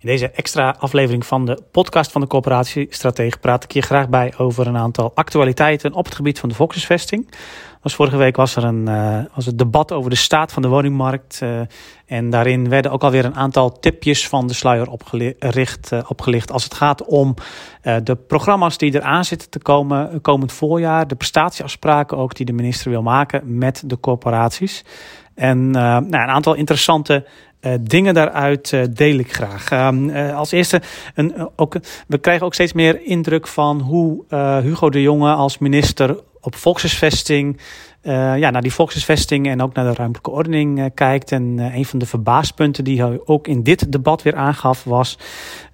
In deze extra aflevering van de podcast van de Coöperatie Stratege praat ik je graag bij over een aantal actualiteiten op het gebied van de volkshuisvesting. Was vorige week was er een uh, was het debat over de staat van de woningmarkt. Uh, en daarin werden ook alweer een aantal tipjes van de sluier opgelicht, uh, opgelicht als het gaat om de programma's die eraan zitten te komen komend voorjaar. De prestatieafspraken ook die de minister wil maken met de corporaties. En nou, een aantal interessante uh, dingen daaruit uh, deel ik graag. Uh, als eerste, een, ook, we krijgen ook steeds meer indruk van hoe Hugo de Jonge als minister op volkshuisvesting, ja, naar die volkshuisvesting en ook naar de ruimtelijke ordening kijkt. En een van de verbaaspunten die hij ook in dit debat weer aangaf was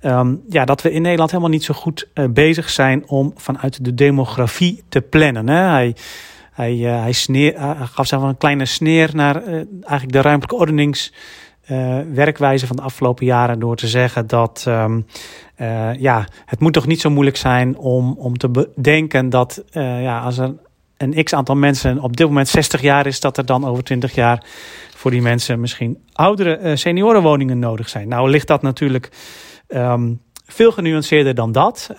um, ja, dat we in Nederland helemaal niet zo goed bezig zijn om vanuit de demografie te plannen. Hè? Hij, hij, hij, sneer, hij gaf zelf een kleine sneer naar eigenlijk de ruimtelijke ordenings uh, werkwijze van de afgelopen jaren door te zeggen dat um, uh, ja, het moet toch niet zo moeilijk zijn om, om te bedenken dat uh, ja, als er een x aantal mensen op dit moment 60 jaar is, dat er dan over 20 jaar voor die mensen misschien oudere seniorenwoningen nodig zijn. Nou ligt dat natuurlijk um, veel genuanceerder dan dat,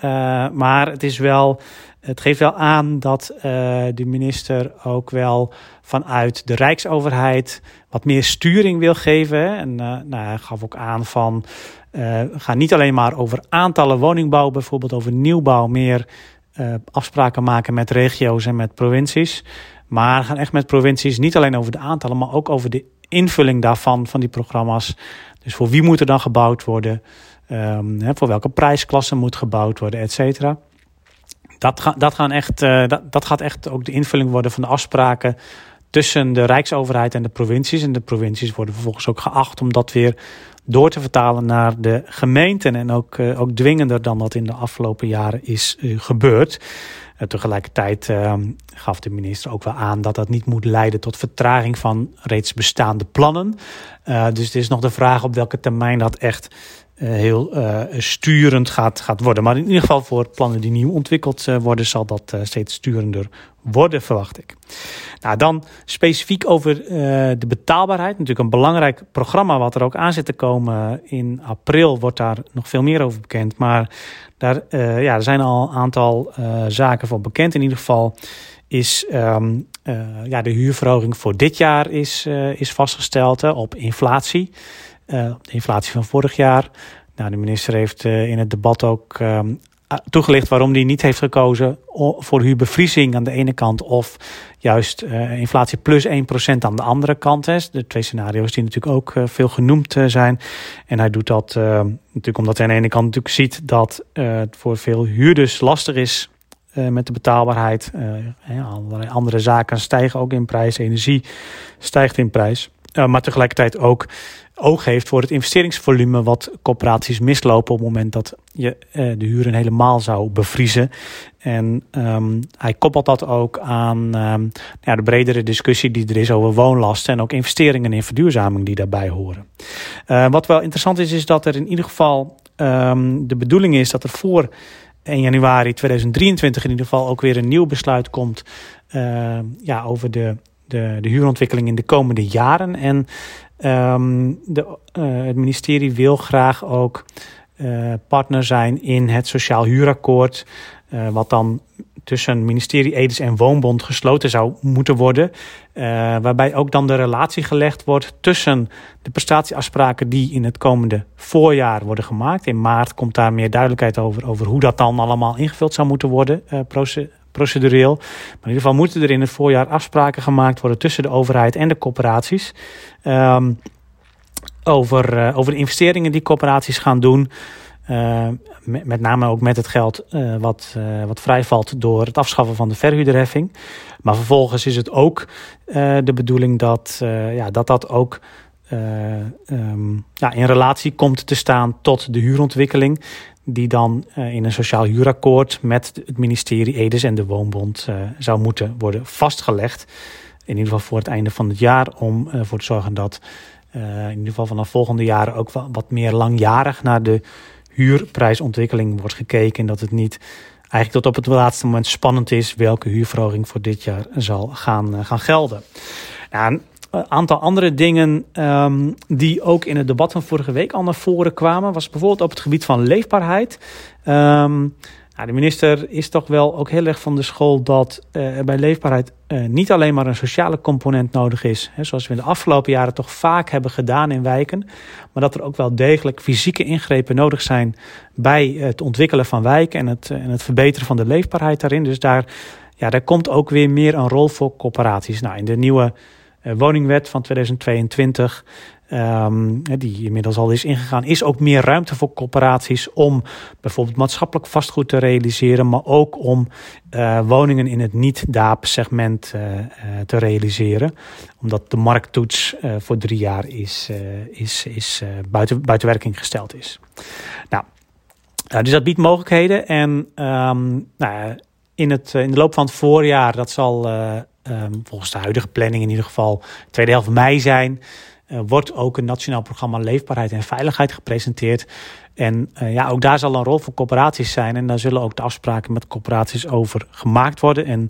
maar het is wel het geeft wel aan dat uh, de minister ook wel vanuit de Rijksoverheid wat meer sturing wil geven. En uh, nou, hij gaf ook aan van, uh, ga niet alleen maar over aantallen woningbouw, bijvoorbeeld over nieuwbouw, meer afspraken maken met regio's en met provincies. Maar gaan echt met provincies niet alleen over de aantallen, maar ook over de invulling daarvan, van die programma's. Dus voor wie moet er dan gebouwd worden? Um, hè, voor welke prijsklasse moet gebouwd worden, et cetera. Dat, dat, gaan echt, uh, dat, dat gaat echt ook de invulling worden van de afspraken tussen de Rijksoverheid en de provincies. En de provincies worden vervolgens ook geacht om dat weer door te vertalen naar de gemeenten. En ook, uh, ook dwingender dan dat in de afgelopen jaren is uh, gebeurd. Tegelijkertijd gaf de minister ook wel aan dat dat niet moet leiden tot vertraging van reeds bestaande plannen. dus het is nog de vraag op welke termijn dat echt heel uh, sturend gaat, gaat worden. Maar in ieder geval voor plannen die nieuw ontwikkeld uh, worden, zal dat steeds sturender worden, verwacht ik. Nou, dan specifiek over de betaalbaarheid. Natuurlijk een belangrijk programma wat er ook aan zit te komen. In april wordt daar nog veel meer over bekend. Maar daar ja, er zijn al een aantal zaken voor bekend. In ieder geval is um, ja, de huurverhoging voor dit jaar is, is vastgesteld op inflatie. Uh, de inflatie van vorig jaar. Nou, de minister heeft uh, in het debat ook uh, toegelicht waarom hij niet heeft gekozen voor huurbevriezing aan de ene kant of juist uh, inflatie plus 1% aan de andere kant. Hè. De twee scenario's die natuurlijk ook veel genoemd zijn. En hij doet dat natuurlijk omdat hij aan de ene kant natuurlijk ziet dat het voor veel huurders lastig is met de betaalbaarheid. allerlei andere zaken stijgen ook in prijs, energie stijgt in prijs. Maar tegelijkertijd ook oog heeft voor het investeringsvolume wat corporaties mislopen op het moment dat je uh, de huren helemaal zou bevriezen. En um, hij koppelt dat ook aan ja, de bredere discussie die er is over woonlasten en ook investeringen in verduurzaming die daarbij horen. Uh, wat wel interessant is, is dat er in ieder geval um, de bedoeling is dat er voor 1 januari 2023 in ieder geval ook weer een nieuw besluit komt ja, over de, de, de huurontwikkeling in de komende jaren. En Um, de, uh, het ministerie wil graag ook uh, partner zijn in het sociaal huurakkoord. Uh, wat dan tussen ministerie Edes en Woonbond gesloten zou moeten worden. waarbij ook dan de relatie gelegd wordt tussen de prestatieafspraken die in het komende voorjaar worden gemaakt. In maart komt daar meer duidelijkheid over, over hoe dat dan allemaal ingevuld zou moeten worden, procedureel. Maar in ieder geval moeten er in het voorjaar afspraken gemaakt worden tussen de overheid en de corporaties. Um, over, uh, over de investeringen die corporaties gaan doen. Uh, met, name ook met het geld uh, wat, wat vrijvalt door het afschaffen van de verhuurderheffing. Maar vervolgens is het ook de bedoeling dat, ja, dat dat ook um, ja, in relatie komt te staan tot de huurontwikkeling die dan uh, in een sociaal huurakkoord met het ministerie Edes en de Woonbond uh, zou moeten worden vastgelegd. In ieder geval voor het einde van het jaar, om ervoor uh, te zorgen dat in ieder geval vanaf volgende jaren ook wat meer langjarig naar de huurprijsontwikkeling wordt gekeken. En dat het niet eigenlijk tot op het laatste moment spannend is welke huurverhoging voor dit jaar zal gaan, gaan gelden. Nou, een aantal andere dingen um, die ook in het debat van vorige week al naar voren kwamen, was bijvoorbeeld op het gebied van leefbaarheid. Um, nou, de minister is toch wel ook heel erg van de school dat uh, bij leefbaarheid uh, niet alleen maar een sociale component nodig is, hè, zoals we in de afgelopen jaren toch vaak hebben gedaan in wijken, maar dat er ook wel degelijk fysieke ingrepen nodig zijn bij het ontwikkelen van wijken en het, en het verbeteren van de leefbaarheid daarin. Dus daar, ja, daar komt ook weer meer een rol voor corporaties. Nou, in de nieuwe woningwet van 2022 Um, die inmiddels al is ingegaan, is ook meer ruimte voor corporaties om bijvoorbeeld maatschappelijk vastgoed te realiseren, maar ook om uh, woningen in het niet-DAAP-segment uh, te realiseren. Omdat de markttoets voor drie jaar is, is, is buiten, buiten werking gesteld is. Nou, dus dat biedt mogelijkheden. En um, nou, in, het, in de loop van het voorjaar, dat zal um, volgens de huidige planning in ieder geval tweede helft mei zijn. Uh, wordt ook een nationaal programma Leefbaarheid en Veiligheid gepresenteerd. En uh, ja, ook daar zal een rol voor corporaties zijn. En daar zullen ook de afspraken met corporaties over gemaakt worden. En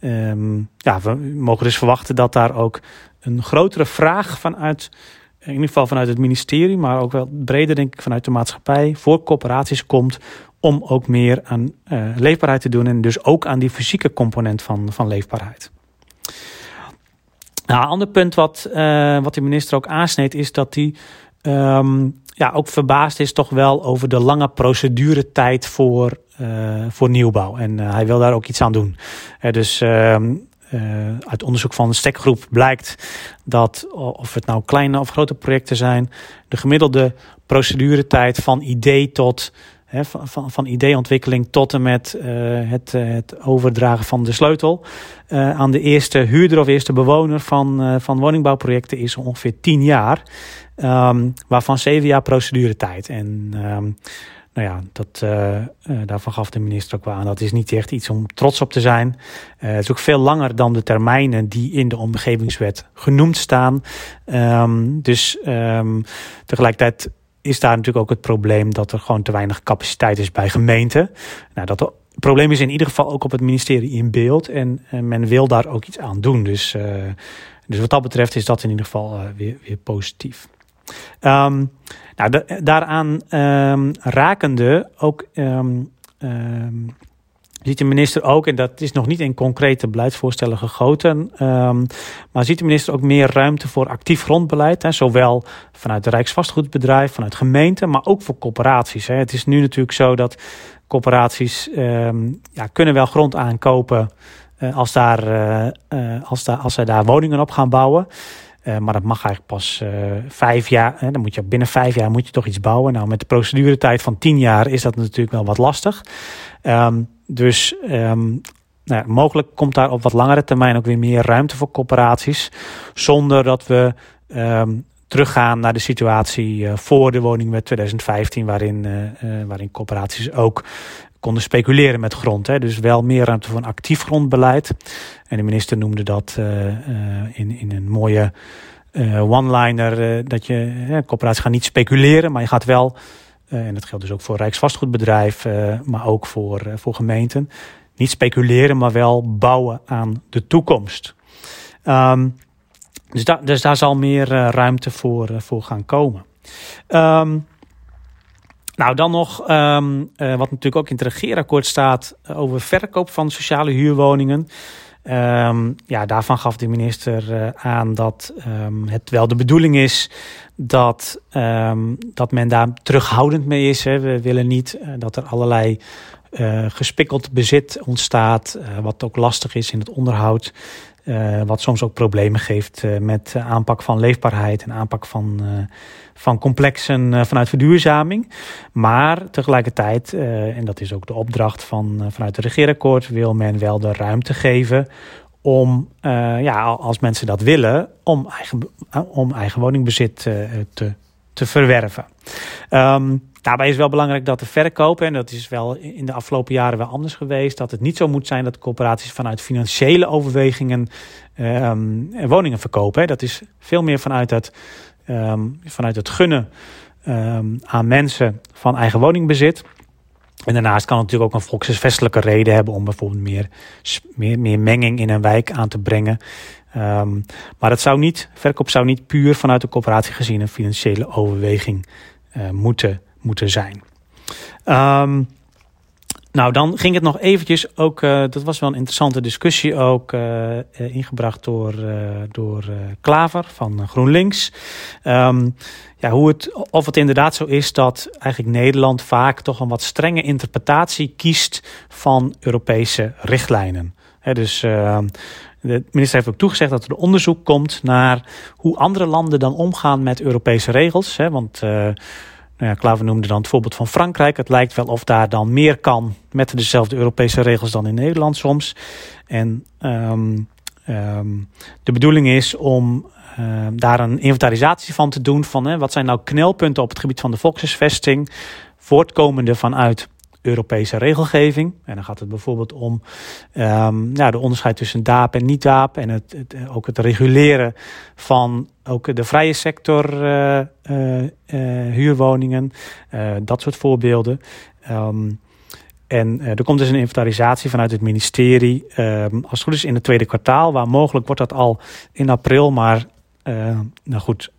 um, ja, we mogen dus verwachten dat daar ook een grotere vraag vanuit, in ieder geval vanuit het ministerie, maar ook wel breder denk ik vanuit de maatschappij, voor corporaties komt om ook meer aan uh, leefbaarheid te doen. En dus ook aan die fysieke component van, van leefbaarheid. Nou, een ander punt wat, uh, wat de minister ook aansneed is dat hij um, ja, ook verbaasd is toch wel over de lange proceduretijd voor, uh, voor nieuwbouw. En uh, hij wil daar ook iets aan doen. dus um, uit onderzoek van de stekgroep blijkt dat, of het nou kleine of grote projecten zijn, de gemiddelde proceduretijd van idee tot van, van, ideeontwikkeling tot en met uh, het, uh, het overdragen van de sleutel uh, aan de eerste huurder of eerste bewoner van, van woningbouwprojecten is ongeveer tien jaar. Um, waarvan zeven jaar proceduretijd. En um, nou ja, dat, daarvan gaf de minister ook wel aan. Dat is niet echt iets om trots op te zijn. het is ook veel langer dan de termijnen die in de omgevingswet genoemd staan. Um, dus tegelijkertijd is daar natuurlijk ook het probleem dat er gewoon te weinig capaciteit is bij gemeenten. Nou, dat het probleem is in ieder geval ook op het ministerie in beeld en, en men wil daar ook iets aan doen. Dus, uh, dus wat dat betreft is dat in ieder geval uh, weer, weer positief. Um, nou, de, daaraan um, rakende ook um, ziet de minister ook, en dat is nog niet in concrete beleidsvoorstellen gegoten, um, maar ziet de minister ook meer ruimte voor actief grondbeleid, hè, zowel vanuit de Rijksvastgoedbedrijf, vanuit gemeenten, maar ook voor corporaties. Hè. Het is nu natuurlijk zo dat corporaties um, ja, kunnen wel grond aankopen uh, als, daar, uh, uh, als, daar, als zij daar woningen op gaan bouwen. Uh, maar dat mag eigenlijk pas uh, vijf jaar. Hè, dan moet je binnen vijf jaar moet je toch iets bouwen. Nou, met de proceduretijd van tien jaar is dat natuurlijk wel wat lastig. Um, dus um, nou mogelijk komt daar op wat langere termijn ook weer meer ruimte voor corporaties. Zonder dat we um, teruggaan naar de situatie uh, voor de woningwet 2015, waarin, waarin corporaties ook konden speculeren met grond. Hè. Dus wel meer ruimte voor een actief grondbeleid. En de minister noemde dat in, in een mooie one-liner. dat je, corporaties gaan niet speculeren, maar je gaat wel en dat geldt dus ook voor Rijksvastgoedbedrijf, maar ook voor, voor gemeenten. Niet speculeren, maar wel bouwen aan de toekomst. Um, dus, dus daar zal meer ruimte voor, voor gaan komen. Um, nou, dan nog um, wat natuurlijk ook in het regeerakkoord staat over verkoop van sociale huurwoningen. Um, ja, daarvan gaf de minister uh, aan dat um, het wel de bedoeling is dat, dat men daar terughoudend mee is. Hè. We willen niet dat er allerlei gespikkeld bezit ontstaat, wat ook lastig is in het onderhoud. Wat soms ook problemen geeft met aanpak van leefbaarheid en aanpak van, van complexen vanuit verduurzaming. Maar tegelijkertijd, en dat is ook de opdracht van, vanuit het regeerakkoord, wil men wel de ruimte geven om, uh, ja, als mensen dat willen, om eigen, om eigen woningbezit uh, te, te verwerven. Um, daarbij is wel belangrijk dat de verkoop, en dat is wel in de afgelopen jaren wel anders geweest, dat het niet zo moet zijn dat corporaties vanuit financiële overwegingen um, woningen verkopen. Dat is veel meer vanuit het, um, vanuit het gunnen aan mensen van eigen woningbezit. En daarnaast kan het natuurlijk ook een volksvestelijke reden hebben om bijvoorbeeld meer, meer, meer menging in een wijk aan te brengen. Um, maar het zou niet, verkoop zou niet puur vanuit de coöperatie gezien een financiële overweging uh, moeten, moeten zijn. Um, nou, dan ging het nog eventjes ook, uh, dat was wel een interessante discussie ook, uh, ingebracht door, door Klaver van GroenLinks. Um, ja, hoe het, of het inderdaad zo is dat eigenlijk Nederland vaak toch een wat strenge interpretatie kiest van Europese richtlijnen. Dus de minister heeft ook toegezegd dat er onderzoek komt naar hoe andere landen dan omgaan met Europese regels. Hè, want nou ja, Klaver noemde dan het voorbeeld van Frankrijk. Het lijkt wel of daar dan meer kan met dezelfde Europese regels dan in Nederland soms. En um, um, de bedoeling is om uh, daar een inventarisatie van te doen van hè, wat zijn nou knelpunten op het gebied van de volkshuisvesting, voortkomende vanuit Europese regelgeving. En dan gaat het bijvoorbeeld om um, de onderscheid tussen DAAP en niet-DAAP. En het, ook het reguleren van ook de vrije sector uh, uh, uh, huurwoningen. dat soort voorbeelden. Um, en er komt dus een inventarisatie vanuit het ministerie. Um, als het goed is in het tweede kwartaal. Waar mogelijk wordt dat al in april. Maar nou goed,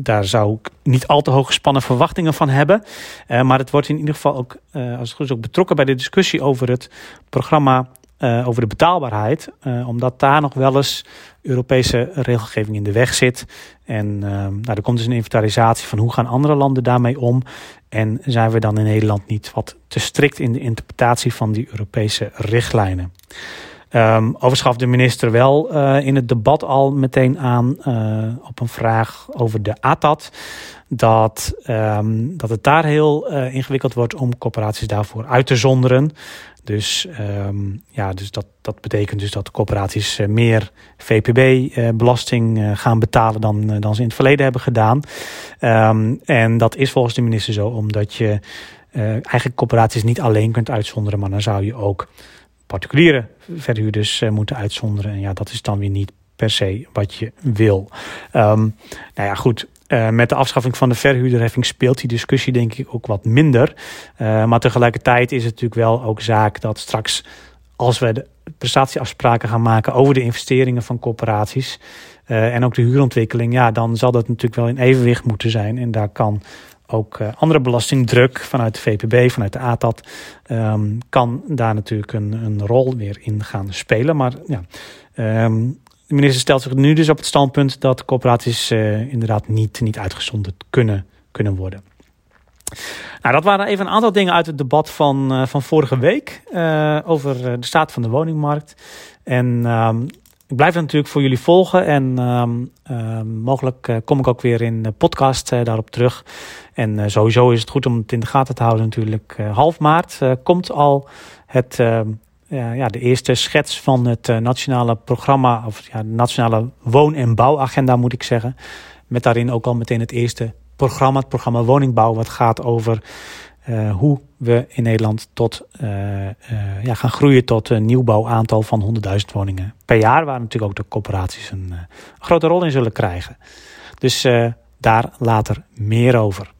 daar zou ik niet al te hoog gespannen verwachtingen van hebben. Uh, maar het wordt in ieder geval ook, uh, als het goed is, ook betrokken bij de discussie over het programma uh, over de betaalbaarheid. omdat daar nog wel eens Europese regelgeving in de weg zit. En nou, er komt dus een inventarisatie van hoe gaan andere landen daarmee om. En zijn we dan in Nederland niet wat te strikt in de interpretatie van die Europese richtlijnen. Um, de minister wel uh, in het debat al meteen aan uh, op een vraag over de ATAT. Dat, um, dat het daar heel uh, ingewikkeld wordt om corporaties daarvoor uit te zonderen. Dus, um, ja, dus dat, dat betekent dus dat corporaties meer VPB-belasting gaan betalen dan, dan ze in het verleden hebben gedaan. en dat is volgens de minister zo, omdat je eigenlijk corporaties niet alleen kunt uitzonderen, maar dan zou je ook particuliere verhuurders uh, moeten uitzonderen. En ja, dat is dan weer niet per se wat je wil. Um, nou ja, goed. Uh, met de afschaffing van de verhuurderheffing speelt die discussie denk ik ook wat minder. Uh, maar tegelijkertijd is het natuurlijk wel ook zaak dat straks, als we de prestatieafspraken gaan maken over de investeringen van corporaties en ook de huurontwikkeling, ja, dan zal dat natuurlijk wel in evenwicht moeten zijn. En daar kan ook uh, andere belastingdruk vanuit de VPB, vanuit de ATAT, um, kan daar natuurlijk een, een rol weer in gaan spelen. Maar ja, um, de minister stelt zich nu dus op het standpunt dat corporaties uh, inderdaad niet, niet uitgezonderd kunnen, kunnen worden. Nou, dat waren even een aantal dingen uit het debat van, uh, van vorige week over de staat van de woningmarkt. En um, ik blijf het natuurlijk voor jullie volgen en um, uh, mogelijk uh, kom ik ook weer in de podcast uh, daarop terug. En eh, sowieso is het goed om het in de gaten te houden natuurlijk. half maart komt al het, ehm, ja, de eerste schets van het nationale programma, of ja, de nationale woon- en bouwagenda moet ik zeggen. Met daarin ook al meteen het eerste programma, het programma Woningbouw, wat gaat over uh, hoe we in Nederland tot, uh, uh, ja, gaan groeien tot een nieuwbouwaantal van 100.000 woningen per jaar, waar natuurlijk ook de corporaties een, een grote rol in zullen krijgen. Dus daar later meer over.